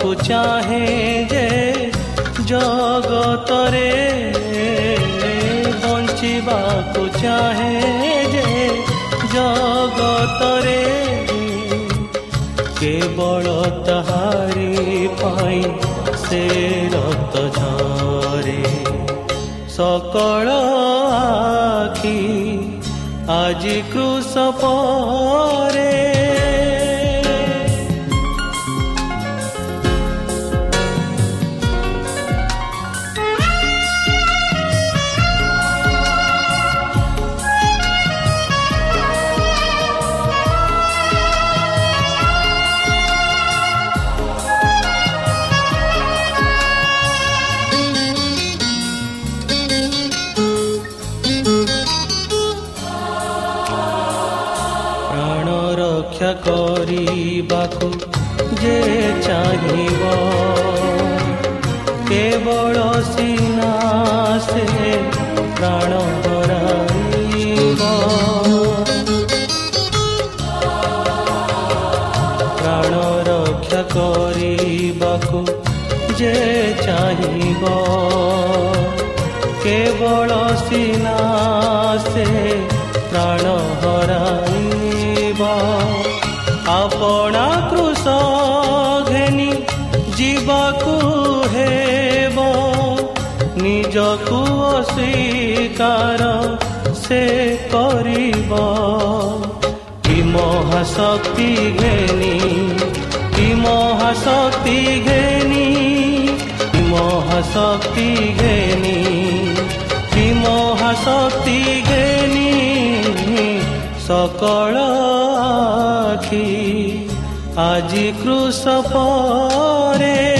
आप चाहे जे জগতরে বঞ্চিবাকু চাহে যে জগতরে কেবল তাহারি পাই সে রক্ত ঝরে সকল আখি আজি কৃষপরে ଚାହିଁବ କେବଳ ସିନା ସେ ପ୍ରାଣ ହରାଇବ ପ୍ରାଣ ରକ୍ଷା କରିବାକୁ ଯେ ଚାହିଁବ କେବଳ ସିନା ସେ ପ୍ରାଣ ହରାଇବ ଆପଣା କୃଷ ଘେନି ଯିବାକୁ ହେବ ନିଜକୁ ଅସ୍ୱୀକାର ସେ କରିବ କି ମହାଶକ୍ତି ଘେନି କି ମହାଶକ୍ତି ଘେନି କି ମହାଶକ୍ତି ଘେନି କି ମହାଶକ୍ତି ଘେନି ସକଳ ଆଖି ଆଜି କୃଷ ପରେ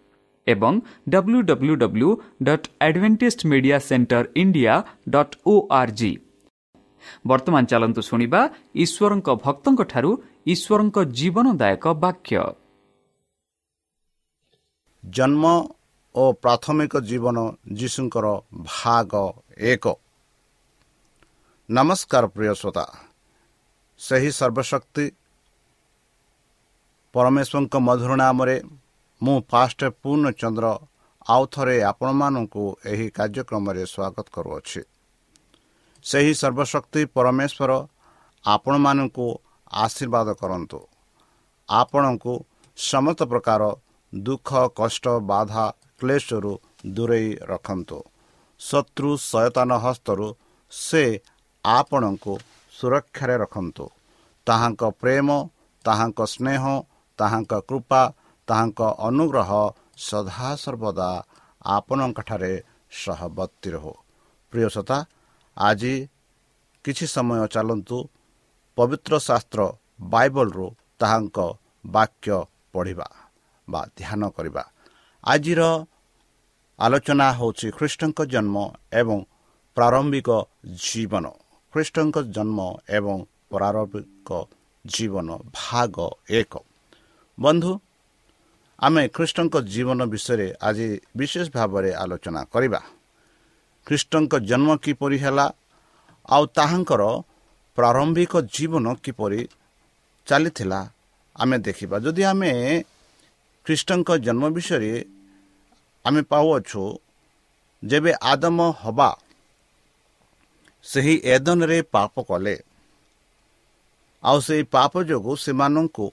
ଏବଂ W W W dot Adventist media centre India dot O R G ବର୍ତ୍ତମାନ ଚାଲନ୍ତୁ ଶୁଣିବା ଈଶ୍ୱରଙ୍କ ଭକ୍ତଙ୍କଠାରୁ ଈଶ୍ୱରଙ୍କ ଜୀବନଦାୟକ ବାକ୍ୟ ଜନ୍ମ ଓ ପ୍ରାଥମିକ ଜୀବନ ଯୀଶୁଙ୍କର ଭାଗ ଏକ ନମସ୍କାର ପ୍ରିୟ ଶ୍ରୋତା ସେହି ସର୍ବଶକ୍ତି ପରମେଶ୍ୱରଙ୍କ ମଧୁର ନାମରେ ମୁଁ ପାଷ୍ଟ ପୂର୍ଣ୍ଣଚନ୍ଦ୍ର ଆଉ ଥରେ ଆପଣମାନଙ୍କୁ ଏହି କାର୍ଯ୍ୟକ୍ରମରେ ସ୍ୱାଗତ କରୁଅଛି। ସେହି ସର୍ବଶକ୍ତି ପରମେଶ୍ୱର ଆପଣମାନଙ୍କୁ ଆଶୀର୍ବାଦ କରନ୍ତୁ। ଆପଣଙ୍କୁ ସମସ୍ତ ପ୍ରକାର ଦୁଃଖ କଷ୍ଟ ବାଧା କ୍ଲେଶରୁ ଦୂରେଇ ରଖନ୍ତୁ। ଶତ୍ରୁ ସୟତାନ ହସ୍ତରୁ ସେ ଆପଣଙ୍କୁ ସୁରକ୍ଷାରେ ରଖନ୍ତୁ। ତାହାଙ୍କ ପ୍ରେମ ତାହାଙ୍କ ସ୍ନେହ ତାହାଙ୍କ କୃପା ତାହାଙ୍କ ଅନୁଗ୍ରହ ସଦାସର୍ବଦା ଆପଣଙ୍କଠାରେ ସହବର୍ତ୍ତୀ ରହୁ। ପ୍ରିୟସତା ଆଜି କିଛି ସମୟ ଚାଲନ୍ତୁ ପବିତ୍ର ଶାସ୍ତ୍ର ବାଇବଲରୁ ତାହାଙ୍କ ବାକ୍ୟ ପଢ଼ିବା ବା ଧ୍ୟାନ କରିବା। ଆଜିର ଆଲୋଚନା ହେଉଛି ଖ୍ରୀଷ୍ଟଙ୍କ ଜନ୍ମ ଏବଂ ପ୍ରାରମ୍ଭିକ ଜୀବନ। ଖ୍ରୀଷ୍ଟଙ୍କ ଜନ୍ମ ଏବଂ ପ୍ରାରମ୍ଭିକ ଜୀବନ ଭାଗ ଏକ। ବନ୍ଧୁ ଆମେ ଖ୍ରୀଷ୍ଟଙ୍କ ଜୀବନ ବିଷୟରେ ଆଜି ବିଶେଷ ଭାବରେ ଆଲୋଚନା କରିବା। ଖ୍ରୀଷ୍ଟଙ୍କ ଜନ୍ମ କିପରି ହେଲା ଆଉ ତାହାଙ୍କର ପ୍ରାରମ୍ଭିକ ଜୀବନ କିପରି ଚାଲିଥିଲା ଆମେ ଦେଖିବା। ଯଦି ଆମେ ଖ୍ରୀଷ୍ଟଙ୍କ ଜନ୍ମ ବିଷୟରେ ଆମେ ପାଉଅଛୁ ଯେବେ ଆଦମ ହବା ସେହି ଏଦନରେ ପାପ କଲେ। ଆଉ ସେହି ପାପ ଯୋଗୁଁ ସେମାନଙ୍କୁ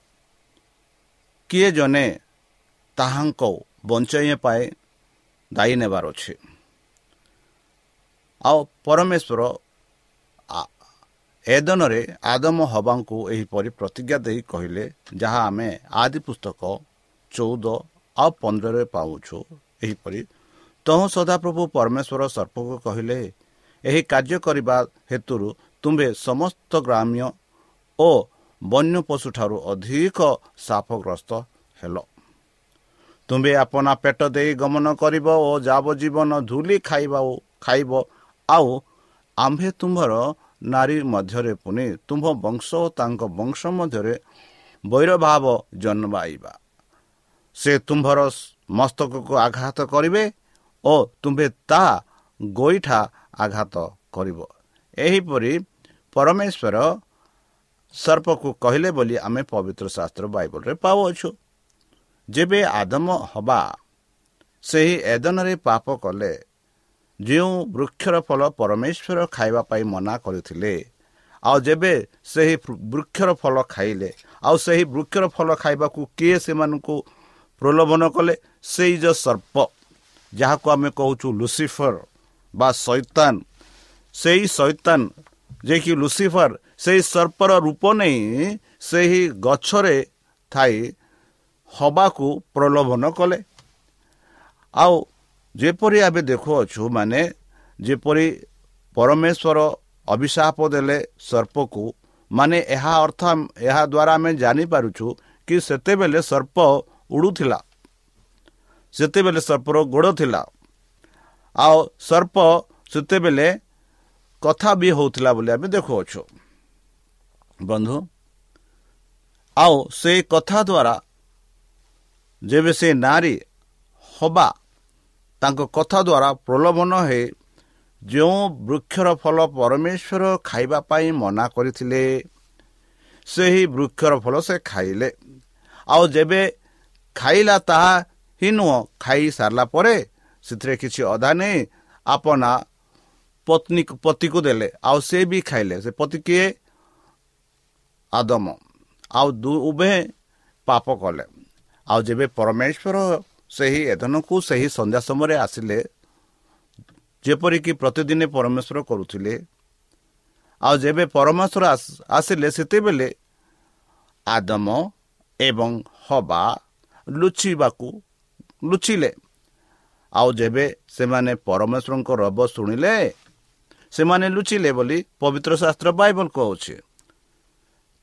କିଏ ଜଣେ ତାହାଙ୍କ ବଞ୍ଚାଇବା ପାଇଁ ଦାୟୀ ନେବାର ଅଛି। ଆଉ ପରମେଶ୍ୱର ଏଦନରେ ଆଦମ ହବାଙ୍କୁ ଏହିପରି ପ୍ରତିଜ୍ଞା ଦେଇ କହିଲେ ଯାହା ଆମେ ଆଦି ପୁସ୍ତକ ଚଉଦ ଆଉ ପନ୍ଦରରେ ପାଉଛୁ। ଏହିପରି ତହୁଁ ସଦାପ୍ରଭୁ ପରମେଶ୍ୱର ସର୍ପକୁ କହିଲେ ଏହି କାର୍ଯ୍ୟ କରିବା ହେତୁରୁ ତୁମ୍ଭେ ସମସ୍ତ ଗ୍ରାମ୍ୟ ଓ ବନ୍ୟ ପଶୁଠାରୁ ଅଧିକ ସାପଗ୍ରସ୍ତ ହେଲ। ତୁମ୍ଭେ ଆପଣା ପେଟ ଦେଇ ଗମନ କରିବ ଓ ଯାବଜୀବନ ଧୂଲି ଖାଇବା ଖାଇବ। ଆଉ ଆମ୍ଭେ ତୁମ୍ଭର ନାରୀ ମଧ୍ୟରେ ପୁଣି ତୁମ୍ଭ ବଂଶ ଓ ତାଙ୍କ ବଂଶ ମଧ୍ୟରେ ବୈରଭାବ ଜନ୍ମାଇବା। ସେ ତୁମ୍ଭର ମସ୍ତକକୁ ଆଘାତ କରିବେ ଓ ତୁମ୍ଭେ ତାହା ଗୋଇଠା ଆଘାତ କରିବ। ଏହିପରି ପରମେଶ୍ୱର ସର୍ପକୁ କହିଲେ ବୋଲି ଆମେ ପବିତ୍ର ଶାସ୍ତ୍ର ବାଇବଲରେ ପାଉଅଛୁ। ଯେବେ ଆଦମ ହବା ସେହି ଏଦନରେ ପାପ କଲେ। ଯେଉଁ ବୃକ୍ଷର ଫଳ ପରମେଶ୍ୱର ଖାଇବା ପାଇଁ ମନା କରିଥିଲେ ଆଉ ଯେବେ ସେହି ବୃକ୍ଷର ଫଳ ଖାଇଲେ ଆଉ ସେହି ବୃକ୍ଷର ଫଳ ଖାଇବାକୁ କିଏ ସେମାନଙ୍କୁ ପ୍ରଲୋଭନ କଲେ? ସେଇ ଯେଉଁ ସର୍ପ ଯାହାକୁ ଆମେ କହୁଛୁ ଲୁସିଫର ବା ସୈତାନ ସେଇ ସୈତାନ ଯିଏକି ଲୁସିଫର ସେହି ସର୍ପର ରୂପ ନେଇ ସେହି ଗଛରେ ଥାଇ ହବାକୁ ପ୍ରଲୋଭନ କଲେ। ଆଉ ଯେପରି ଆମେ ଦେଖୁଅଛୁ ମାନେ ଯେପରି ପରମେଶ୍ୱର ଅଭିଶାପ ଦେଲେ ସର୍ପକୁ ମାନେ ଏହା ଅର୍ଥ ଏହା ଦ୍ୱାରା ଆମେ ଜାଣିପାରୁଛୁ କି ସେତେବେଳେ ସର୍ପ ଉଡ଼ୁଥିଲା। ସେତେବେଳେ ସର୍ପର ଗୋଡ଼ ଥିଲା। ଆଉ ସର୍ପ ସେତେବେଳେ କଥା ବି ହେଉଥିଲା ବୋଲି ଆମେ ଦେଖୁଅଛୁ। ବନ୍ଧୁ ଆଉ ସେଇ କଥା ଦ୍ୱାରା ଯେବେ ସେ ନାରୀ ହବା ତାଙ୍କ କଥା ଦ୍ୱାରା ପ୍ରଲୋଭନ ହେଇ ଯେଉଁ ବୃକ୍ଷର ଫଳ ପରମେଶ୍ୱର ଖାଇବା ପାଇଁ ମନା କରିଥିଲେ ସେହି ବୃକ୍ଷର ଫଳ ସେ ଖାଇଲେ। ଆଉ ଯେବେ ଖାଇଲା ତାହା ହିଁ ନୁହଁ ଖାଇ ସାରିଲା ପରେ ସେଥିରେ କିଛି ଅଧା ନେଇ ଆପଣା ପତ୍ନୀ ପତିକୁ ଦେଲେ। ଆଉ ସେ ବି ଖାଇଲେ। ସେ ପତି କିଏ? ଆଦମ। ଆଉ ଉଭେ ପାପ କଲେ। ଆଉ ଯେବେ ପରମେଶ୍ୱର ସେହି ଏଦନକୁ ସେହି ସନ୍ଧ୍ୟା ସମୟରେ ଆସିଲେ ଯେପରିକି ପ୍ରତିଦିନ ପରମେଶ୍ୱର କରୁଥିଲେ ଆଉ ଯେବେ ପରମେଶ୍ୱର ଆସିଲେ ସେତେବେଳେ ଆଦମ ଏବଂ ହବା ଲୁଚିବାକୁ ଲୁଚିଲେ। ଆଉ ଯେବେ ସେମାନେ ପରମେଶ୍ୱରଙ୍କ ରବ ଶୁଣିଲେ ସେମାନେ ଲୁଚିଲେ ବୋଲି ପବିତ୍ର ଶାସ୍ତ୍ର ବାଇବଲ କହୁଛି।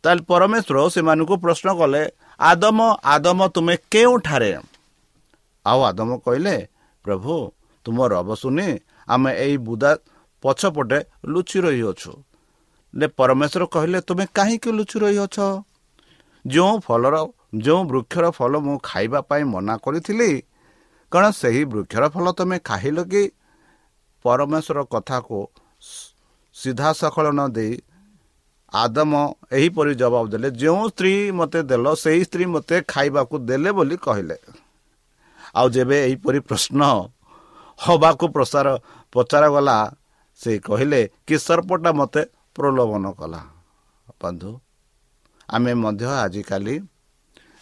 ତାହେଲେ ପରମେଶ୍ୱର ସେମାନଙ୍କୁ ପ୍ରଶ୍ନ କଲେ ଆଦମ ଆଦମ ତୁମେ କେଉଁଠାରେ? ଆଉ ଆଦମ କହିଲେ ପ୍ରଭୁ ତୁମ ରବ ଶୁଣି ଆମେ ଏଇ ବୁଦା ପଛପଟେ ଲୁଚି ରହିଅଛୁ। ପରମେଶ୍ୱର କହିଲେ ତୁମେ କାହିଁକି ଲୁଚି ରହିଅଛ? ଯେଉଁ ଫଲର ଯେଉଁ ବୃକ୍ଷର ଫଳ ମୁଁ ଖାଇବା ପାଇଁ ମନା କରିଥିଲି କ'ଣ ସେହି ବୃକ୍ଷର ଫଳ ତୁମେ ଖାଇଲ କି? ପରମେଶ୍ୱର କଥାକୁ ସିଧାସଖଳ ନ ଦେଇ ଆଦମ ଏହିପରି ଜବାବ ଦେଲେ ଯେଉଁ ସ୍ତ୍ରୀ ମୋତେ ଦେଲ ସେହି ସ୍ତ୍ରୀ ମୋତେ ଖାଇବାକୁ ଦେଲେ ବୋଲି କହିଲେ। ଆଉ ଯେବେ ଏହିପରି ପ୍ରଶ୍ନ ହବାକୁ ପ୍ରସାର ପଚରାଗଲା ସେ କହିଲେ କି ସର୍ପଟା ମୋତେ ପ୍ରଲୋଭନ କଲା? ବନ୍ଧୁ ଆମେ ମଧ୍ୟ ଆଜିକାଲି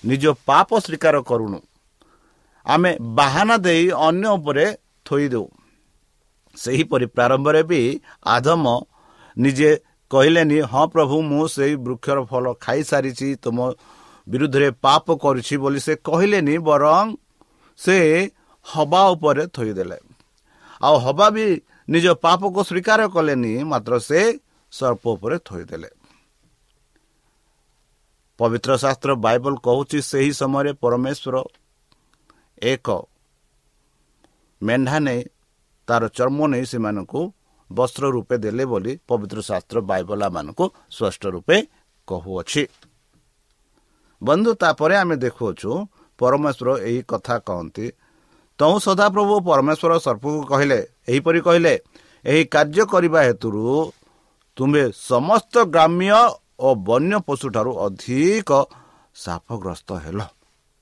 ନିଜ ପାପ ସ୍ୱୀକାର କରୁନୁ ଆମେ ବାହାନା ଦେଇ ଅନ୍ୟ ଉପରେ ଥୋଇଦେଉ। ସେହିପରି ପ୍ରାରମ୍ଭରେ ବି ଆଦମ ନିଜେ କହିଲେନି ହଁ ପ୍ରଭୁ ମୁଁ ସେଇ ବୃକ୍ଷର ଫଳ ଖାଇସାରିଛି ତୁମ ବିରୁଦ୍ଧରେ ପାପ କରୁଛି ବୋଲି ସେ କହିଲେନି ବରଂ ସେ ହବା ଉପରେ ଥୋଇଦେଲେ। ଆଉ ହବା ବି ନିଜ ପାପକୁ ସ୍ୱୀକାର କଲେନି ମାତ୍ର ସେ ସର୍ପ ଉପରେ ଥୋଇଦେଲେ। ପବିତ୍ର ଶାସ୍ତ୍ର ବାଇବଲ କହୁଛି ସେହି ସମୟରେ ପରମେଶ୍ୱର ଏକ ମେଣ୍ଢା ନେଇ ତାର ଚର୍ମ ନେଇ ସେମାନଙ୍କୁ ବସ୍ତ୍ର ରୂପେ ଦେଲେ ବୋଲି ପବିତ୍ର ଶାସ୍ତ୍ର ବାଇବଲାମାନଙ୍କୁ ସ୍ପଷ୍ଟ ରୂପେ କହୁଅଛି। ବନ୍ଧୁ ତାପରେ ଆମେ ଦେଖୁଅଛୁ ପରମେଶ୍ୱର ଏହି କଥା କହନ୍ତି ତୁ ସଦାପ୍ରଭୁ ପରମେଶ୍ୱର ସର୍ପକୁ କହିଲେ ଏହିପରି କହିଲେ ଏହି କାର୍ଯ୍ୟ କରିବା ହେତୁରୁ ତୁମେ ସମସ୍ତ ଗ୍ରାମ୍ୟ ଓ ବନ୍ୟ ପଶୁଠାରୁ ଅଧିକ ସାପଗ୍ରସ୍ତ ହେଲ।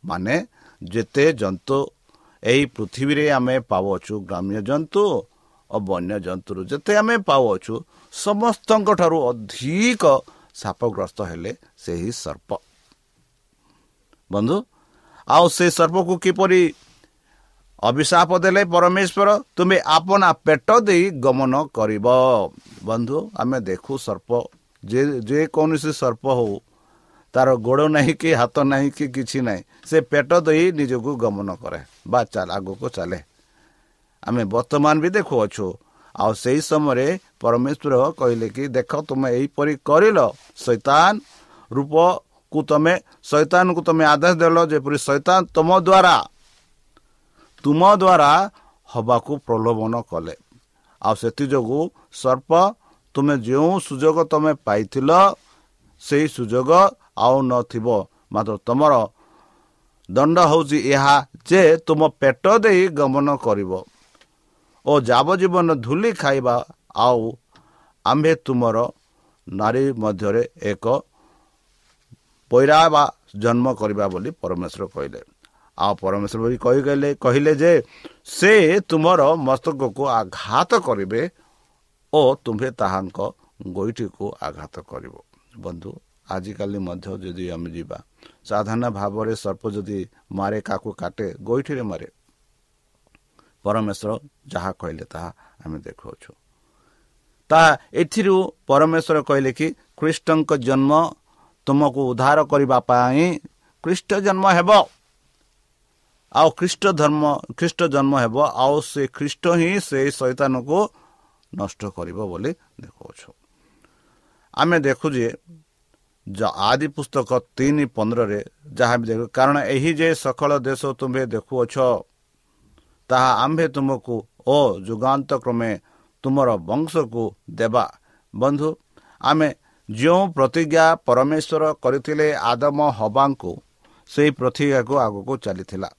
ମାନେ ଯେତେ ଜନ୍ତୁ ଏହି ପୃଥିବୀରେ ଆମେ ପାଉଅଛୁ ଗ୍ରାମ୍ୟ ଜନ୍ତୁ ଓ ବନ୍ୟ ଜନ୍ତୁରୁ ଯେତେ ଆମେ ପାଉଅଛୁ ସମସ୍ତଙ୍କ ଠାରୁ ଅଧିକ ସାପଗ୍ରସ୍ତ ହେଲେ ସେହି ସର୍ପ ବନ୍ଧୁ ଆଉ ସେ ସର୍ପକୁ କିପରି ଅଭିଶାପ ଦେଲେ ପରମେଶ୍ୱର? ତୁମେ ଆପଣା ପେଟ ଦେଇ ଗମନ କରିବ। ବନ୍ଧୁ ଆମେ ଦେଖୁ ସର୍ପ। ଯେ ଯେକୌଣସି ସର୍ପ ହଉ ତାର ଗୋଡ଼ ନାହିଁ କି ହାତ ନାହିଁ କି କିଛି ନାହିଁ ସେ ପେଟ ଦେଇ ନିଜକୁ ଗମନ କରେ। ବା ଆଗକୁ ଚାଲେ। ଆମେ ବର୍ତ୍ତମାନ ବି ଦେଖୁଅଛୁ। ଆଉ ସେହି ସମୟରେ ପରମେଶ୍ୱର କହିଲେ କି ଦେଖ ତୁମେ ଏହିପରି କରିଲ ଶୈତାନ ରୂପକୁ ତମେ ଶୈତାନକୁ ତମେ ଆଦେଶ ଦେଲ ଯେପରି ଶୈତାନ ତୁମ ଦ୍ୱାରା ତୁମ ଦ୍ୱାରା ହବାକୁ ପ୍ରଲୋଭନ କଲେ। ଆଉ ସେଥିଯୋଗୁଁ ସର୍ପ ତୁମେ ଯେଉଁ ସୁଯୋଗ ତମେ ପାଇଥିଲ ସେହି ସୁଯୋଗ ଆଉ ନଥିବ। ମାତ୍ର ତୁମର ଦଣ୍ଡ ହେଉଛି ଏହା ଯେ ତୁମ ପେଟ ଦେଇ ଗମନ କରିବ। ଓ ଯାବଜୀବନ ଧୂଲି ଖାଇବା ଆଉ ଆମ୍ଭେ ତୁମର ନାରୀ ମଧ୍ୟରେ ଏକ ପୈରା ବା ଜନ୍ମ କରିବା ବୋଲି ପରମେଶ୍ୱର କହିଲେ। ଆଉ ପରମେଶ୍ୱର ବି କହିଗଲେ କହିଲେ ଯେ ସେ ତୁମର ମସ୍ତକକୁ ଆଘାତ କରିବେ ଓ ତୁମ୍ଭେ ତାହାଙ୍କ ଗୋଇଠିକୁ ଆଘାତ କରିବ। ବନ୍ଧୁ ଆଜିକାଲି ମଧ୍ୟ ଯଦି ଆମେ ଯିବା ସାଧାରଣ ଭାବରେ ସର୍ପ ଯଦି ମାରେ କାକୁ କାଟେ ଗୋଇଠିରେ ମାରେ ପରମେଶ୍ୱର ଯାହା କହିଲେ ତାହା ଆମେ ଦେଖାଉଛୁ। ତାହା ଏଥିରୁ ପରମେଶ୍ୱର କହିଲେ କି ଖ୍ରୀଷ୍ଟଙ୍କ ଜନ୍ମ ତୁମକୁ ଉଦ୍ଧାର କରିବା ପାଇଁ ଖ୍ରୀଷ୍ଟ ଜନ୍ମ ହେବ। ଆଉ ଖ୍ରୀଷ୍ଟ ଧର୍ମ ଖ୍ରୀଷ୍ଟ ଜନ୍ମ ହେବ ଆଉ ସେ ଖ୍ରୀଷ୍ଟ ହିଁ ସେ ଶୈତାନକୁ ନଷ୍ଟ କରିବ ବୋଲି ଦେଖାଉଛୁ। ଆମେ ଦେଖୁ ଯେ ଆଦି ପୁସ୍ତକ ତିନି ପନ୍ଦରରେ ଯାହା ବି ଦେଖୁ କାରଣ ଏହି ଯେ ସକଳ ଦେଶ ତୁମ୍ଭେ ଦେଖୁଅଛ ତାହା ଆମ୍ଭେ ତୁମକୁ ଓ ଯୁଗାନ୍ତ କ୍ରମେ ତୁମର ବଂଶକୁ ଦେବା। ବନ୍ଧୁ ଆମେ ଯେଉଁ ପ୍ରତିଜ୍ଞା ପରମେଶ୍ୱର କରିଥିଲେ ଆଦମ ହବାଙ୍କୁ ସେହି ପ୍ରତିଜ୍ଞାକୁ ଆଗକୁ ଚାଲିଥିଲା।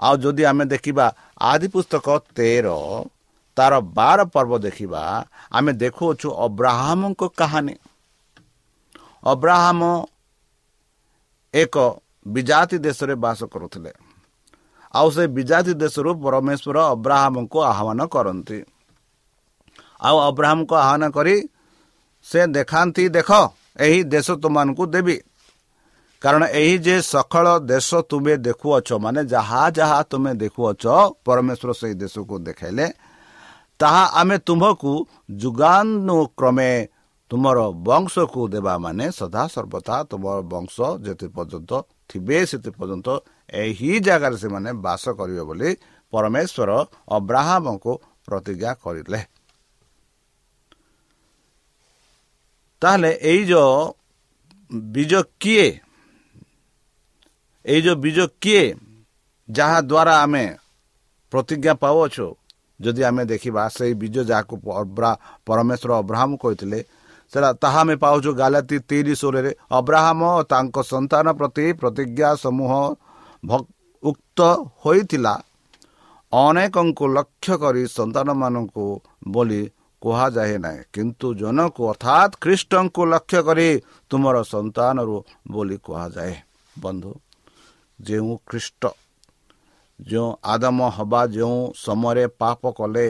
ଆଉ ଯଦି ଆମେ ଦେଖିବା ଆଦି ପୁସ୍ତକ ତେର ତାର ବାର ପର୍ବ ଦେଖିବା ଆମେ ଦେଖୁଅଛୁ ଅବ୍ରାହ୍ମଙ୍କ କାହାଣୀ। ଅବ୍ରାହ୍ମ ଏକ ବିଜାତି ଦେଶରେ ବାସ କରୁଥିଲେ। ଆଉ ସେ ବିଜାତି ଦେଶରୁ ପରମେଶ୍ୱର ଅବ୍ରାହ୍ମଙ୍କୁ ଆହ୍ୱାନ କରନ୍ତି। ଆଉ ଅବ୍ରାହ୍ମଙ୍କୁ ଆହ୍ୱାନ କରି ସେ ଦେଖାନ୍ତି ଦେଖ ଏହି ଦେଶ ତୁମମାନଙ୍କୁ ଦେବି। କାରଣ ଏହି ଯେ ସକଳ ଦେଶ ତୁମେ ଦେଖୁଅଛ ମାନେ ଯାହା ଯାହା ତୁମେ ଦେଖୁଅଛ ପରମେଶ୍ୱର ସେହି ଦେଶକୁ ଦେଖାଇଲେ ତାହା ଆମେ ତୁମକୁ ଯୁଗାନୁକ୍ରମେ ତୁମର ବଂଶକୁ ଦେବା ମାନେ ସଦାସର୍ବଦା ତୁମର ବଂଶ ଯେତେ ପର୍ଯ୍ୟନ୍ତ ଥିବେ ସେତେ ପର୍ଯ୍ୟନ୍ତ ଏହି ଜାଗାରେ ସେମାନେ ବାସ କରିବେ ବୋଲି ପରମେଶ୍ୱର ଅବ୍ରାହ୍ମଙ୍କୁ ପ୍ରତିଜ୍ଞା କରିଲେ। ତାହେଲେ ଏଇ ଯୋଉ ବୀଜ କିଏ? ଏଇ ଯୋଉ ବୀଜ କିଏ? ଯାହା ଦ୍ୱାରା ଆମେ ପ୍ରତିଜ୍ଞା ପାଉଅଛୁ। ଯଦି ଆମେ ଦେଖିବା ସେଇ ବୀଜ ଯାହାକୁ ପରମେଶ୍ୱର ଅବ୍ରାହ୍ମ କହିଥିଲେ ସେଟା ତାହା ଆମେ ପାଉଛୁ ଗାଲାତି ତିନି ଷୋହଳରେ ଅବ୍ରାହ୍ମ ତାଙ୍କ ସନ୍ତାନ ପ୍ରତି ପ୍ରତିଜ୍ଞା ସମୂହ ଉକ୍ତ ହୋଇଥିଲା। ଅନେକଙ୍କୁ ଲକ୍ଷ୍ୟ କରି ସନ୍ତାନମାନଙ୍କୁ ବୋଲି କୁହାଯାଏ ନାହିଁ କିନ୍ତୁ ଜଣକୁ ଅର୍ଥାତ୍ ଖ୍ରୀଷ୍ଟଙ୍କୁ ଲକ୍ଷ୍ୟ କରି ତୁମର ସନ୍ତାନରୁ ବୋଲି କୁହାଯାଏ। ବନ୍ଧୁ ଯେଉଁ ଖ୍ରୀଷ୍ଟ ଯେଉଁ ଆଦମ ହବା ଯେଉଁ ସମୟରେ ପାପ କଲେ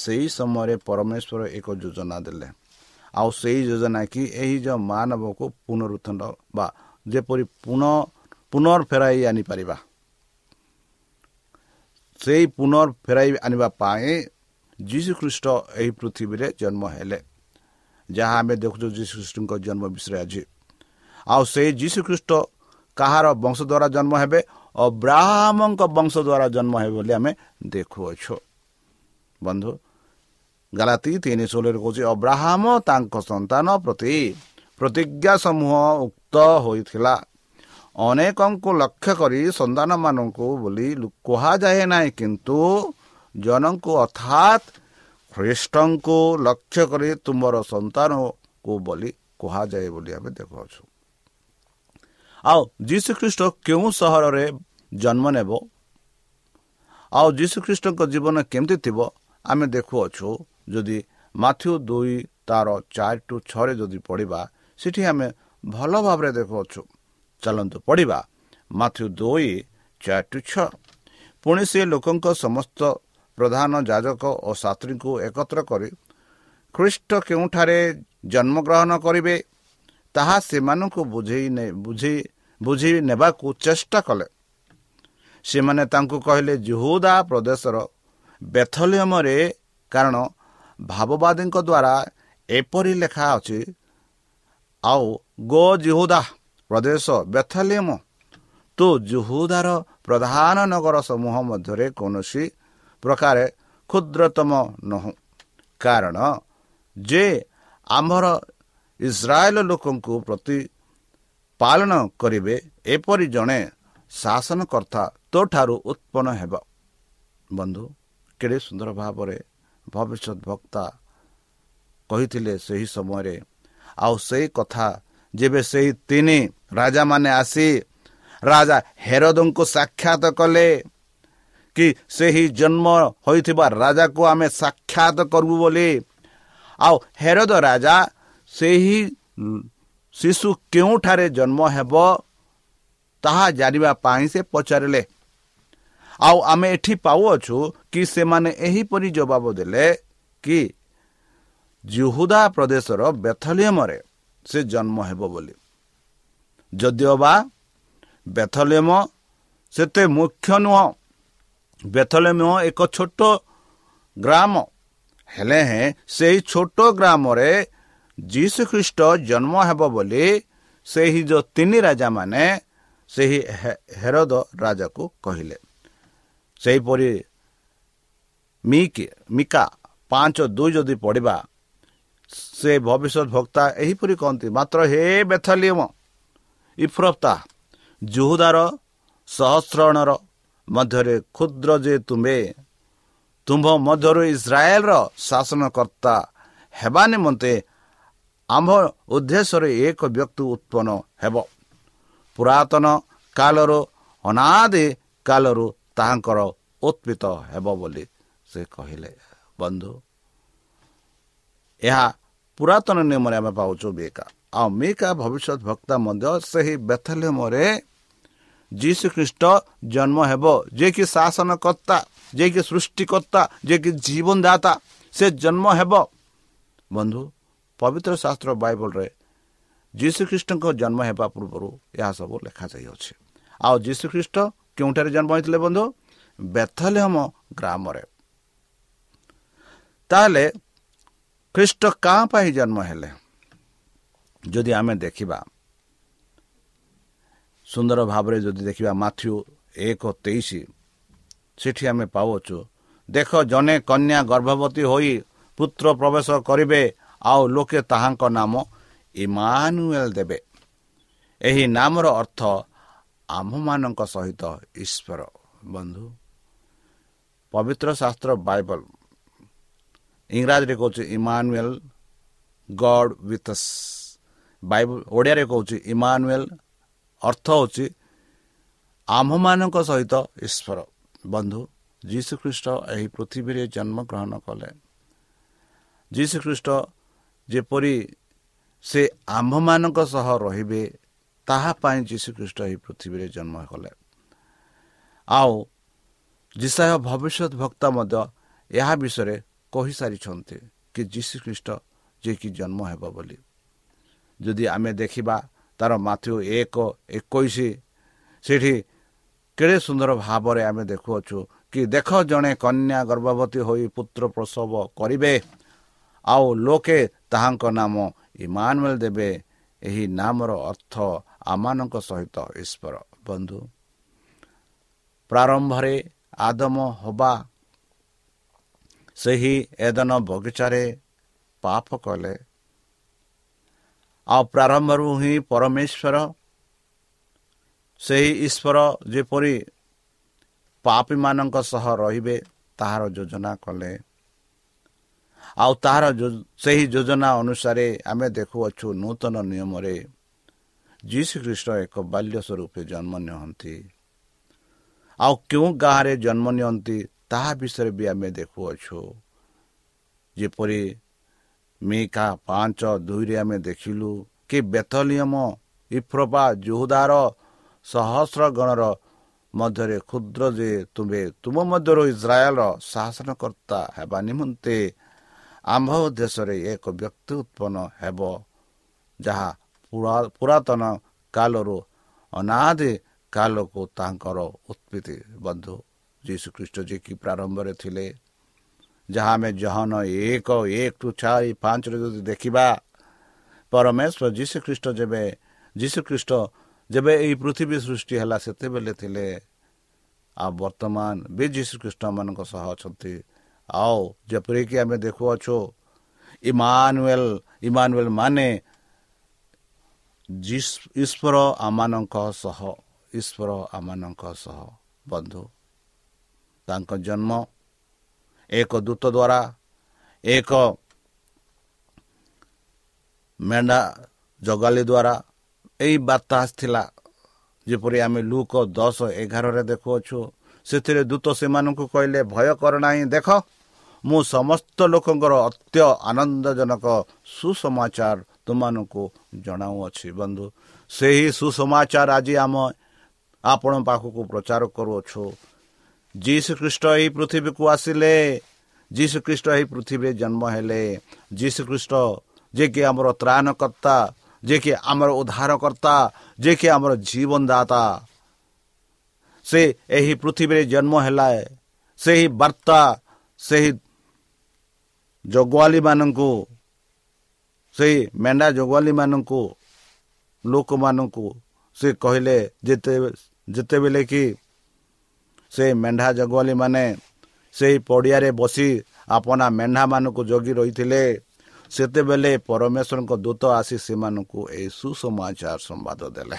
ସେହି ସମୟରେ ପରମେଶ୍ୱର ଏକ ଯୋଜନା ଦେଲେ। ଆଉ ସେଇ ଯୋଜନା କି ଏହି ଯେଉଁ ମାନବକୁ ପୁନରୁତ୍ଥାନ ବା ଯେପରି ପୁନଃ ପୁନର୍ ଫେରାଇ ଆଣିପାରିବା ସେଇ ପୁନର୍ ଫେରାଇ ଆଣିବା ପାଇଁ ଯୀଶୁଖ୍ରୀଷ୍ଟ ଏହି ପୃଥିବୀରେ ଜନ୍ମ ହେଲେ ଯାହା ଆମେ ଦେଖୁଛୁ ଯୀଶୁଖ୍ରୀଷ୍ଟଙ୍କ ଜନ୍ମ ବିଷୟରେ ଆଜି ଆଉ ସେଇ ଯୀଶୁଖ୍ରୀଷ୍ଟ କାହାର ବଂଶ ଦ୍ୱାରା ଜନ୍ମ ହେବେ ଅବ୍ରାହ୍ମଙ୍କ ବଂଶ ଦ୍ୱାରା ଜନ୍ମ ହେବେ ବୋଲି ଆମେ ଦେଖୁଅଛୁ ବନ୍ଧୁ ଗାଲାତି ତିନି ଷୋହଳରେ କହୁଛି ଅବ୍ରାହ୍ମ ତାଙ୍କ ସନ୍ତାନ ପ୍ରତି ପ୍ରତିଜ୍ଞା ସମୂହ ଉକ୍ତ ହୋଇଥିଲା ଅନେକଙ୍କୁ ଲକ୍ଷ୍ୟ କରି ସନ୍ତାନମାନଙ୍କୁ ବୋଲି କୁହାଯାଏ ନାହିଁ କିନ୍ତୁ ଜଣଙ୍କୁ ଅର୍ଥାତ୍ ଖ୍ରୀଷ୍ଟଙ୍କୁ ଲକ୍ଷ୍ୟ କରି ତୁମର ସନ୍ତାନକୁ ବୋଲି କୁହାଯାଏ ବୋଲି ଆମେ ଦେଖୁଅଛୁ। ଆଉ ଯୀଶୁଖ୍ରୀଷ୍ଟ କେଉଁ ସହରରେ ଜନ୍ମ ନେବ? ଆଉ ଯୀଶୁଖ୍ରୀଷ୍ଟଙ୍କ ଜୀବନ କେମିତି ଥିବ? ଆମେ ଦେଖୁଅଛୁ ଯଦି ମାଥ୍ୟୁ ଦୁଇ ତାର ଚାରି ଟୁ ଛଅରେ ଯଦି ପଢ଼ିବା ସେଠି ଆମେ ଭଲ ଭାବରେ ଦେଖୁଅଛୁ। ଚାଲନ୍ତୁ ପଢ଼ିବା। ମାଥ୍ୟୁ ଦୁଇ ଚାରି ଟୁ ଛଅ। ପୁଣି ସେ ଲୋକଙ୍କ ସମସ୍ତ ପ୍ରଧାନ ଯାଜକ ଓ ଛାତ୍ରୀଙ୍କୁ ଏକତ୍ର କରି ଖ୍ରୀଷ୍ଟ କେଉଁଠାରେ ଜନ୍ମଗ୍ରହଣ କରିବେ ତାହା ସେମାନଙ୍କୁ ବୁଝେଇ ବୁଝେଇ ବୁଝେଇ ନେବାକୁ ଚେଷ୍ଟା କଲେ। ସେମାନେ ତାଙ୍କୁ କହିଲେ ଜୁହୁଦା ପ୍ରଦେଶର ବେଥଲିୟମରେ କାରଣ ଭାବବାଦୀଙ୍କ ଦ୍ୱାରା ଏପରି ଲେଖା ଅଛି ଆଉ ଗୋ ଜୁହୁଦା ପ୍ରଦେଶ ବେଥଲିୟମ ତୁ ଜୁହୁଦାର ପ୍ରଧାନ ନଗର ସମୂହ ମଧ୍ୟରେ କୌଣସି ପ୍ରକାରେ କ୍ଷୁଦ୍ରତମ ନୁହଁ। କାରଣ ଯେ ଆମର ଇସ୍ରାଏଲ ଲୋକଙ୍କୁ ପ୍ରତି ପାଳନ କରିବେ ଏପରି ଜଣେ ଶାସନକର୍ତ୍ତା ତୋଠାରୁ ଉତ୍ପନ୍ନ ହେବ। ବନ୍ଧୁ କେଡ଼େ ସୁନ୍ଦର ଭାବରେ ଭବିଷ୍ୟତ ବକ୍ତା କହିଥିଲେ ସେହି ସମୟରେ। ଆଉ ସେଇ କଥା ଯେବେ ସେହି ତିନି ରାଜାମାନେ ଆସି ରାଜା ହେରଦଙ୍କୁ ସାକ୍ଷାତ କଲେ କି ସେହି ଜନ୍ମ ହୋଇଥିବା ରାଜାକୁ ଆମେ ସାକ୍ଷାତ କରିବୁ ବୋଲି। ଆଉ ହେରଦ ରାଜା ସେହି ଶିଶୁ କେଉଁଠାରେ ଜନ୍ମ ହେବ ତାହା ଜାଣିବା ପାଇଁ ସେ ପଚାରିଲେ। ଆଉ ଆମେ ଏଠି ପାଉଅଛୁ କି ସେମାନେ ଏହିପରି ଜବାବ ଦେଲେ କି ଜୁହୁଦା ପ୍ରଦେଶର ବେଥଲିୟମରେ ସେ ଜନ୍ମ ହେବ ବୋଲି। ଯଦିଓ ବା ବେଥଲିୟମ ସେତେ ମୁଖ୍ୟ ନୁହଁ। ବେଥଲେମ ଏକ ଛୋଟ ଗ୍ରାମ। ହେଲେ ହେଁ ସେହି ଛୋଟ ଗ୍ରାମରେ ଯୀଶୁ ଖ୍ରୀଷ୍ଟ ଜନ୍ମ ହେବ ବୋଲି ସେହି ଯେଉଁ ତିନି ରାଜାମାନେ ସେହି ହେରଦ ରାଜାକୁ କହିଲେ। ସେହିପରି ମିକା ପାଞ୍ଚ ଦୁଇ ଯଦି ପଢ଼ିବା ସେ ଭବିଷ୍ୟତ ଭକ୍ତା ଏହିପରି କହନ୍ତି ମାତ୍ର ହେ ବେଥଲିୟମ ଇଫ୍ରପ୍ତା ଜୁହୁଦାର ସହସ୍ରଣର ମଧ୍ୟରେ କ୍ଷୁଦ୍ର ଯେ ତୁମେ ତୁମ୍ଭ ମଧ୍ୟରୁ ଇସ୍ରାଏଲର ଶାସନକର୍ତ୍ତା ହେବା ନିମନ୍ତେ ଆମ୍ଭ ଉଦ୍ଦେଶ୍ୟରେ ଏକ ବ୍ୟକ୍ତି ଉତ୍ପନ୍ନ ହେବ। ପୁରାତନ କାଳରୁ ଅନାଦି କାଳରୁ ତାହାଙ୍କର ଉତ୍ପିତ ହେବ ବୋଲି ସେ କହିଲେ ବନ୍ଧୁ ଏହା ପୁରାତନ ନିୟମରେ ଆମେ ପାଉଛୁ ମିକା ଆଉ ମିକା ଭବିଷ୍ୟତ ଭକ୍ତା ମଧ୍ୟ ସେହି ବେଥଲିୟମରେ ଯୀଶୁ ଖ୍ରୀଷ୍ଟ ଜନ୍ମ ହେବ ଯିଏକି ଶାସନକର୍ତ୍ତା ଯିଏକି ସୃଷ୍ଟିକର୍ତ୍ତା ଯିଏକି ଜୀବନଦାତା ସେ ଜନ୍ମ ହେବ ବନ୍ଧୁ ପବିତ୍ର ଶାସ୍ତ୍ର ବାଇବଲରେ ଯୀଶୁଖ୍ରୀଷ୍ଟଙ୍କ ଜନ୍ମ ହେବା ପୂର୍ବରୁ ଏହା ସବୁ ଲେଖାଯାଇଅଛି ଆଉ ଯୀଶୁଖ୍ରୀଷ୍ଟ କେଉଁଠାରେ ଜନ୍ମ ହୋଇଥିଲେ ବନ୍ଧୁ ବେଥଲେହମ ଗ୍ରାମରେ ତାହେଲେ ଖ୍ରୀଷ୍ଟ କାଁ ପାଇଁ ଜନ୍ମ ହେଲେ ଯଦି ଆମେ ଦେଖିବା ସୁନ୍ଦର ଭାବରେ ଯଦି ଦେଖିବା ମାଥ୍ୟୁ ଏକ ତେଇଶ ସେଠି ଆମେ ପାଉଛୁ ଦେଖ ଜଣେ କନ୍ୟା ଗର୍ଭବତୀ ହୋଇ ପୁତ୍ର ପ୍ରବେଶ କରିବେ ଆଉ ଲୋକେ ତାହାଙ୍କ ନାମ ଇମାନୁଏଲ ଦେବେ। ଏହି ନାମର ଅର୍ଥ ଆମ୍ଭମାନଙ୍କ ସହିତ ଈଶ୍ୱର। ବନ୍ଧୁ ପବିତ୍ର ଶାସ୍ତ୍ର ବାଇବଲ ଇଂରାଜୀରେ କହୁଛି ଇମାନୁଏଲ ଗଡ୍ ୱିଥସ୍ ବାଇବଲ ଓଡ଼ିଆରେ କହୁଛି ଇମାନୁଏଲ ଅର୍ଥ ହେଉଛି ଆମ୍ଭମାନଙ୍କ ସହିତ ଈଶ୍ୱର। ବନ୍ଧୁ ଯୀଶୁଖ୍ରୀଷ୍ଟ ଏହି ପୃଥିବୀରେ ଜନ୍ମଗ୍ରହଣ କଲେ। ଯୀଶୁଖ୍ରୀଷ୍ଟ ଯେପରି ସେ ଆମ୍ଭମାନଙ୍କ ସହ ରହିବେ ତାହା ପାଇଁ ଯୀଶୁଖ୍ରୀଷ୍ଟ ଏହି ପୃଥିବୀରେ ଜନ୍ମ କଲେ। ଆଉ ଯିଶାୟ ଭବିଷ୍ୟତ ଭକ୍ତା ମଧ୍ୟ ଏହା ବିଷୟରେ କହିସାରିଛନ୍ତି କି ଯୀଶୁଖ୍ରୀଷ୍ଟ ଯିଏକି ଜନ୍ମ ହେବ ବୋଲି। ଯଦି ଆମେ ଦେଖିବା ତାର ମାଥ୍ୟୁ ଏକ ଏକୋଇଶ ସେଠି କେଡ଼େ ସୁନ୍ଦର ଭାବରେ ଆମେ ଦେଖୁଅଛୁ କି ଦେଖ ଜଣେ କନ୍ୟା ଗର୍ଭବତୀ ହୋଇ ପୁତ୍ର ପ୍ରସବ କରିବେ। ଆଉ ଲୋକେ ତାହାଙ୍କ ନାମ ଇମାନୁଏଲ ଦେବେ। ଏହି ନାମର ଅର୍ଥ ଆମମାନଙ୍କ ସହିତ ଈଶ୍ୱର। ବନ୍ଧୁ ପ୍ରାରମ୍ଭରେ ଆଦମ ହବା ସେହି ଏଦନ ବଗିଚାରେ ପାପ କଲେ। ଆଉ ପ୍ରାରମ୍ଭରୁ ହିଁ ପରମେଶ୍ୱର ସେହି ଈଶ୍ୱର ଯେପରି ପାପୀମାନଙ୍କ ସହ ରହିବେ ତାହାର ଯୋଜନା କଲେ। ଆଉ ତାହାର ସେହି ଯୋଜନା ଅନୁସାରେ ଆମେ ଦେଖୁଅଛୁ ନୂତନ ନିୟମରେ ଯୀଶୁ ଖ୍ରୀଷ୍ଟ ଏକ ବାଲ୍ୟ ସ୍ୱରୂପେ ଜନ୍ମ ନିଅନ୍ତି। ଆଉ କେଉଁ ଗାଁରେ ଜନ୍ମ ନିଅନ୍ତି ତାହା ବିଷୟରେ ବି ଆମେ ଦେଖୁଅଛୁ। ଯେପରି ମିକା ପାଞ୍ଚ ଦୁଇରେ ଆମେ ଦେଖିଲୁ କି ବେତଲିୟମ ଇଫ୍ରପା ଜୁହୁଦାର ସହସ୍ର ଗଣର ମଧ୍ୟରେ କ୍ଷୁଦ୍ର ଯେ ତୁମେ ତୁମ ମଧ୍ୟରୁ ଇସ୍ରାଏଲର ଶାସନକର୍ତ୍ତା ହେବା ନିମନ୍ତେ ଆମ୍ଭ ଦେଶରେ ଏକ ବ୍ୟକ୍ତି ଉତ୍ପନ୍ନ ହେବ ଯାହା ପୁରାତନ କାଲରୁ ଅନାଦି କାଲକୁ ତାଙ୍କର ଉତ୍ପତ୍ତି ବନ୍ଧୁ। ଯୀଶୁଖ୍ରୀଷ୍ଟ ଯିଏକି ପ୍ରାରମ୍ଭରେ ଥିଲେ ଯାହା ଆମେ ଜହନ ଏକ ଏକ ଟୁ ଚାରି ପାଞ୍ଚରେ ଯଦି ଦେଖିବା ପରମେଶ୍ୱର ଯୀଶୁଖ୍ରୀଷ୍ଟ ଯେବେ ଯୀଶୁଖ୍ରୀଷ୍ଟ ଯେବେ ଏହି ପୃଥିବୀ ସୃଷ୍ଟି ହେଲା ସେତେବେଳେ ଥିଲେ ଆଉ ବର୍ତ୍ତମାନ ବି ଯୀଶୁଖ୍ରୀଷ୍ଟମାନଙ୍କ ସହ ଅଛନ୍ତି ଆଉ ଯେପରିକି ଆମେ ଦେଖୁଅଛୁ ଇମାନୁଏଲ ଇମାନୁଏଲ ମାନେ ଈଶ୍ୱର ଆମମାନଙ୍କ ସହ ଈଶ୍ୱର ଆମମାନଙ୍କ ସହ ବନ୍ଧୁ ତାଙ୍କ ଜନ୍ମ ଏକ ଦୂତ ଦ୍ୱାରା ଏକ ମେଣ୍ଢା ଜଗାଲି ଦ୍ୱାରା ଏହି ବାର୍ତ୍ତା ଆସିଥିଲା ଯେପରି ଆମେ ଲୁକ ଦଶ ଏଗାରରେ ଦେଖୁଅଛୁ। ସେଥିରେ ଦୂତ ସେମାନଙ୍କୁ କହିଲେ ଭୟ କର ନାହିଁ ଦେଖ ମୁଁ ସମସ୍ତ ଲୋକଙ୍କର ଅତ୍ୟ ଆନନ୍ଦଜନକ ସୁସମାଚାର ତୁମମାନଙ୍କୁ ଜଣାଉଅଛି ବନ୍ଧୁ। ସେହି ସୁସମାଚାର ଆଜି ଆମ ଆପଣ ପାଖକୁ ପ୍ରଚାର କରୁଅଛୁ। ଯୀଶୁ ଖ୍ରୀଷ୍ଟ ଏହି ପୃଥିବୀକୁ ଆସିଲେ ଯୀଶୁ ଖ୍ରୀଷ୍ଟ ଏହି ପୃଥିବୀରେ ଜନ୍ମ ହେଲେ ଯୀଶୁ ଖ୍ରୀଷ୍ଟ ଯିଏକି ଆମର ତ୍ରାଣକର୍ତ୍ତା ଯିଏକି ଆମର ଉଦ୍ଧାରକର୍ତ୍ତା ଯିଏକି ଆମର ଜୀବନଦାତା ସେ ଏହି ପୃଥିବୀରେ ଜନ୍ମ ହେଲା ସେହି ବାର୍ତ୍ତା ସେହି ଜଗୁଆଲିମାନଙ୍କୁ ସେହି ମେଣ୍ଢା ଜଗୁଆଲିମାନଙ୍କୁ ଲୋକମାନଙ୍କୁ ସେ କହିଲେ ଯେତେ ଯେତେବେଳେ କି ସେ ମେଣ୍ଢା ଜଗୁଆଲି ମାନେ ସେହି ପଡ଼ିଆରେ ବସି ଆପଣା ମେଣ୍ଢାମାନଙ୍କୁ ଜଗି ରହିଥିଲେ। ସେତେବେଳେ ପରମେଶ୍ୱରଙ୍କ ଦୂତ ଆସି ସେମାନଙ୍କୁ ଏହି ସୁସମାଚାର ସମ୍ବାଦ ଦେଲେ।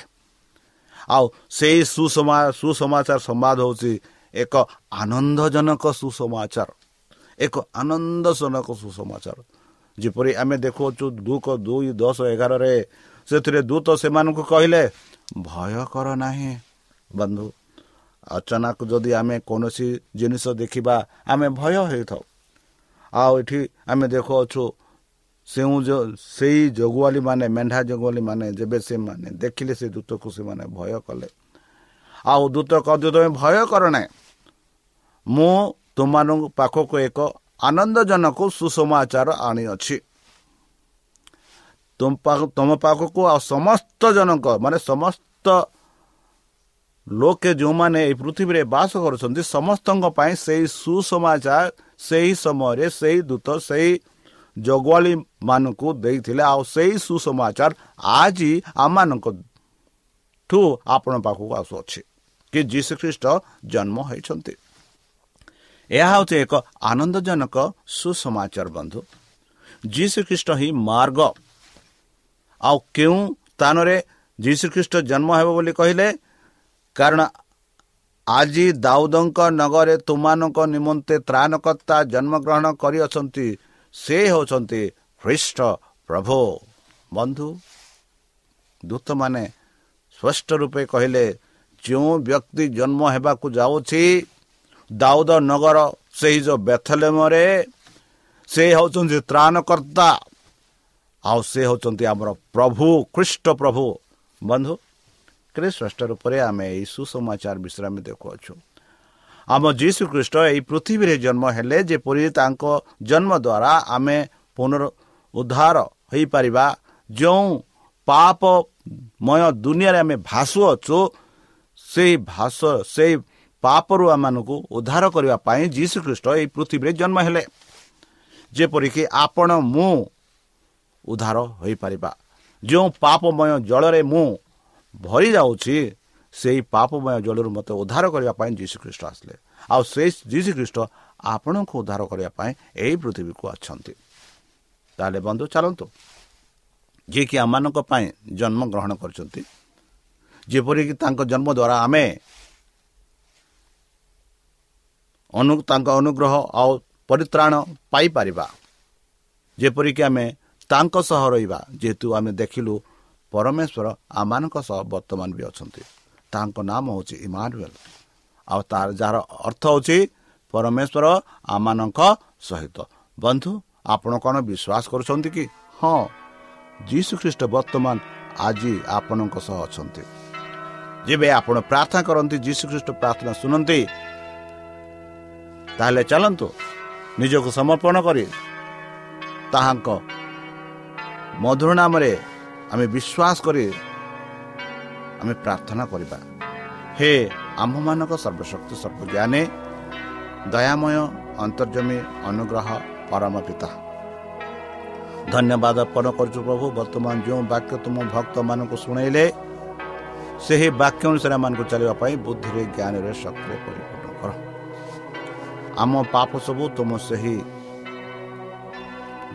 ଆଉ ସେହି ସୁସମା ସୁସମାଚାର ସମ୍ବାଦ ହେଉଛି ଏକ ଆନନ୍ଦଜନକ ସୁସମାଚାର ଏକ ଆନନ୍ଦଜନକ ସୁସମାଚାର। ଯେପରି ଆମେ ଦେଖୁଅଛୁ ଦୁଃଖ ଦୁଇ ଦଶ ଏଗାରରେ ସେଥିରେ ଦୂତ ସେମାନଙ୍କୁ କହିଲେ ଭୟ କର ନାହିଁ ବନ୍ଧୁ। ଅଚାନକ ଯଦି ଆମେ କୌଣସି ଜିନିଷ ଦେଖିବା ଆମେ ଭୟ ହେଇଥାଉ। ଆଉ ଏଠି ଆମେ ଦେଖୁଅଛୁ ସେଉ ସେଇ ଜଗୁଆଲି ମାନେ ମେଣ୍ଢା ଜଗୁଆଲି ମାନେ ଯେବେ ସେମାନେ ଦେଖିଲେ ସେ ଦୂତକୁ ସେମାନେ ଭୟ କଲେ। ଆଉ ଦୂତ କହୁ ତମେ ଭୟ କର ନାହିଁ। ମୁଁ ତୁମମାନଙ୍କ ପାଖକୁ ଏକ ଆନନ୍ଦଜନକ ସୁସମାଚାର ଆଣିଅଛି। ତୁମ ପାଖକୁ ଆଉ ସମସ୍ତ ଜଣଙ୍କ ମାନେ ସମସ୍ତ ଲୋକେ ଯେଉଁମାନେ ଏହି ପୃଥିବୀରେ ବାସ କରୁଛନ୍ତି ସମସ୍ତଙ୍କ ପାଇଁ ସେଇ ସୁସମାଚାର ସେହି ସମୟରେ ସେଇ ଦୂତ ସେଇ ଜଗୁଆଳି ମାନଙ୍କୁ ଦେଇଥିଲେ। ଆଉ ସେଇ ସୁସମାଚାର ଆଜି ଆମମାନଙ୍କ ଠୁ ଆପଣ ପାଖକୁ ଆସୁଅଛି କି ଯୀଶୁ ଖ୍ରୀଷ୍ଟ ଜନ୍ମ ହୋଇଛନ୍ତି। ଏହା ହେଉଛି ଏକ ଆନନ୍ଦଜନକ ସୁସମାଚାର ବନ୍ଧୁ। ଯୀଶୁ ଖ୍ରୀଷ୍ଟ ହିଁ ମାର୍ଗ। ଆଉ କେଉଁ ସ୍ଥାନରେ ଯୀଶୁଖ୍ରୀଷ୍ଟ ଜନ୍ମ ହେବ ବୋଲି କହିଲେ? କାରଣ ଆଜି ଦାଉଦଙ୍କ ନଗରରେ ତୁମାନଙ୍କ ନିମନ୍ତେ ତ୍ରାଣକର୍ତ୍ତା ଜନ୍ମଗ୍ରହଣ କରିଅଛନ୍ତି ସେ ହେଉଛନ୍ତି ଖ୍ରୀଷ୍ଟ ପ୍ରଭୁ। ବନ୍ଧୁ ଦୂତମାନେ ସ୍ପଷ୍ଟ ରୂପେ କହିଲେ ଯେଉଁ ବ୍ୟକ୍ତି ଜନ୍ମ ହେବାକୁ ଯାଉଛି ଦାଉଦ ନଗର ସେହି ଯେଉଁ ବେଥଲେମରେ ସେ ହେଉଛନ୍ତି ତ୍ରାଣକର୍ତ୍ତା। ଆଉ ସେ ହେଉଛନ୍ତି ଆମର ପ୍ରଭୁ ଖ୍ରୀଷ୍ଟ ପ୍ରଭୁ। ବନ୍ଧୁ ଶ୍ରେଷ୍ଠ ରୂପରେ ଆମେ ଏହି ସୁସମାଚାର ବିଷୟରେ ଆମେ ଦେଖୁଅଛୁ ଆମ ଯୀଶୁ ଖ୍ରୀଷ୍ଟ ଏହି ପୃଥିବୀରେ ଜନ୍ମ ହେଲେ ଯେପରି ତାଙ୍କ ଜନ୍ମ ଦ୍ୱାରା ଆମେ ପୁନର ଉଦ୍ଧାର ହୋଇପାରିବା ଯେଉଁ ପାପ ମୟ ଦୁନିଆରେ ଆମେ ଭାସୁଅଛୁ ସେଇ ଭାଷ ସେଇ ପାପରୁ ଆମମାନଙ୍କୁ ଉଦ୍ଧାର କରିବା ପାଇଁ ଯୀଶୁ ଖ୍ରୀଷ୍ଟ ଏହି ପୃଥିବୀରେ ଜନ୍ମ ହେଲେ ଯେପରିକି ଆପଣ ମୁଁ ଉଦ୍ଧାର ହୋଇପାରିବା ଯେଉଁ ପାପମୟ ଜଳରେ ମୁଁ ଭରି ଯାଉଛି ସେଇ ପାପମୟ ଜଳରୁ ମୋତେ ଉଦ୍ଧାର କରିବା ପାଇଁ ଯୀଶୁଖ୍ରୀଷ୍ଟ ଆସିଲେ। ଆଉ ସେଇ ଯୀଶୁଖ୍ରୀଷ୍ଟ ଆପଣଙ୍କୁ ଉଦ୍ଧାର କରିବା ପାଇଁ ଏହି ପୃଥିବୀକୁ ଅଛନ୍ତି। ତାହେଲେ ବନ୍ଧୁ ଚାଲନ୍ତୁ। ଯିଏକି ଆମମାନଙ୍କ ପାଇଁ ଜନ୍ମଗ୍ରହଣ କରିଛନ୍ତି ଯେପରିକି ତାଙ୍କ ଜନ୍ମ ଦ୍ୱାରା ଆମେ ଅନୁ ତାଙ୍କ ଅନୁଗ୍ରହ ଆଉ ପରିତ୍ରାଣ ପାଇପାରିବା। ଯେପରିକି ଆମେ ତାଙ୍କ ସହ ରହିବା ଯେହେତୁ ଆମେ ଦେଖିଲୁ ପରମେଶ୍ୱର ଆମମାନଙ୍କ ସହ ବର୍ତ୍ତମାନ ବି ଅଛନ୍ତି। ତାଙ୍କ ନାମ ହେଉଛି ଇମାନୁଏଲ। ଆଉ ତାର ଯାହାର ଅର୍ଥ ହେଉଛି ପରମେଶ୍ୱର ଆମମାନଙ୍କ ସହିତ। ବନ୍ଧୁ ଆପଣ କ'ଣ ବିଶ୍ୱାସ କରୁଛନ୍ତି କି? ହଁ ଯୀଶୁ ଖ୍ରୀଷ୍ଟ ବର୍ତ୍ତମାନ ଆଜି ଆପଣଙ୍କ ସହ ଅଛନ୍ତି। ଯେବେ ଆପଣ ପ୍ରାର୍ଥନା କରନ୍ତି ଯୀଶୁ ଖ୍ରୀଷ୍ଟ ପ୍ରାର୍ଥନା ଶୁଣନ୍ତି ତାହେଲେ ଚାଲନ୍ତୁ ନିଜକୁ ସମର୍ପଣ କରି ତାହାଙ୍କ ମଧୁର ନାମରେ ଆମେ ବିଶ୍ୱାସ କରି ଆମେ ପ୍ରାର୍ଥନା କରିବା। ହେ ଆମ୍ଭମାନଙ୍କ ସର୍ବଶକ୍ତି ସର୍ବଜ୍ଞାନୀ ଦୟାମୟ ଅନ୍ତର୍ଜମୀ ଅନୁଗ୍ରହ ପରମ ପିତା। ଧନ୍ୟବାଦ ଅର୍ପଣ କରୁଛୁ ପ୍ରଭୁ ବର୍ତ୍ତମାନ ଯେଉଁ ବାକ୍ୟ ତୁମ ଭକ୍ତମାନଙ୍କୁ ଶୁଣେଇଲେ ସେହି ବାକ୍ୟ ଅନୁସାରେ ଏମାନଙ୍କୁ ଚାଲିବା ପାଇଁ ବୁଦ୍ଧିରେ ଜ୍ଞାନରେ ଶକ୍ତିରେ ପରିପୂର୍ଣ୍ଣ କର। ଆମ ପାପ ସବୁ ତୁମ ସେହି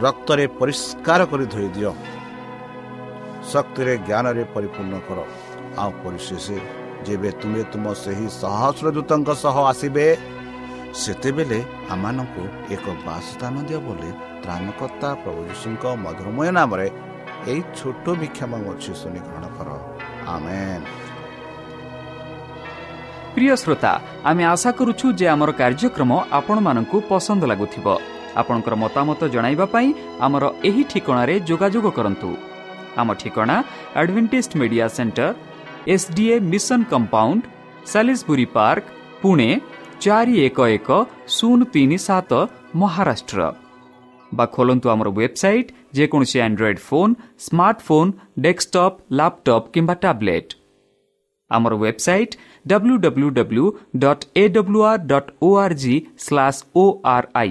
ରକ୍ତରେ ପରିଷ୍କାର କରି ଧୋଇ ଦିଅ। ଶକ୍ତିରେ ଜ୍ଞାନରେ ପରିପୂର୍ଣ୍ଣ କର। ଆଉ ପରିଶେଷ ଯେବେ ତୁମେ ତୁମ ସେହି ସହସ୍ର ଦୂତଙ୍କ ସହ ଆସିବେ ସେତେବେଳେ ଆମମାନଙ୍କୁ ଏକ ବାସସ୍ଥାନ ଦିଅ ବୋଲି ତ୍ରାଣକର୍ତ୍ତା ପ୍ରଭୁ ଯୀଶୁଙ୍କ ମଧୁରମୟ ନାମରେ ଏଇ ଛୋଟ ବିକ୍ଷମ ଅଛି ଶୁଣି ଗ୍ରହଣ କର। ଆମେ ପ୍ରିୟ ଶ୍ରୋତା ଆମେ ଆଶା କରୁଛୁ ଯେ ଆମର କାର୍ଯ୍ୟକ୍ରମ ଆପଣମାନଙ୍କୁ ପସନ୍ଦ ଲାଗୁଥିବ। ଆପଣଙ୍କର ମତାମତ ଜଣାଇବା ପାଇଁ ଆମର ଏହି ଠିକଣାରେ ଯୋଗାଯୋଗ କରନ୍ତୁ। আম ঠিকনা advantage media centre SDA mission compound সাি park Pune চারি এক এক শূন্য তিন সাত মহারাষ্ট্র বা খোলতু আমার ওয়েবসাইট যেকোন android phone smartphone desktop laptop কিংবা ট্যাবলেট আমার website W W W dot AWR dot OR G slash ORI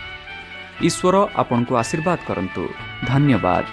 ईश्वर आपणको आशीर्वाद करन्तु धन्यवाद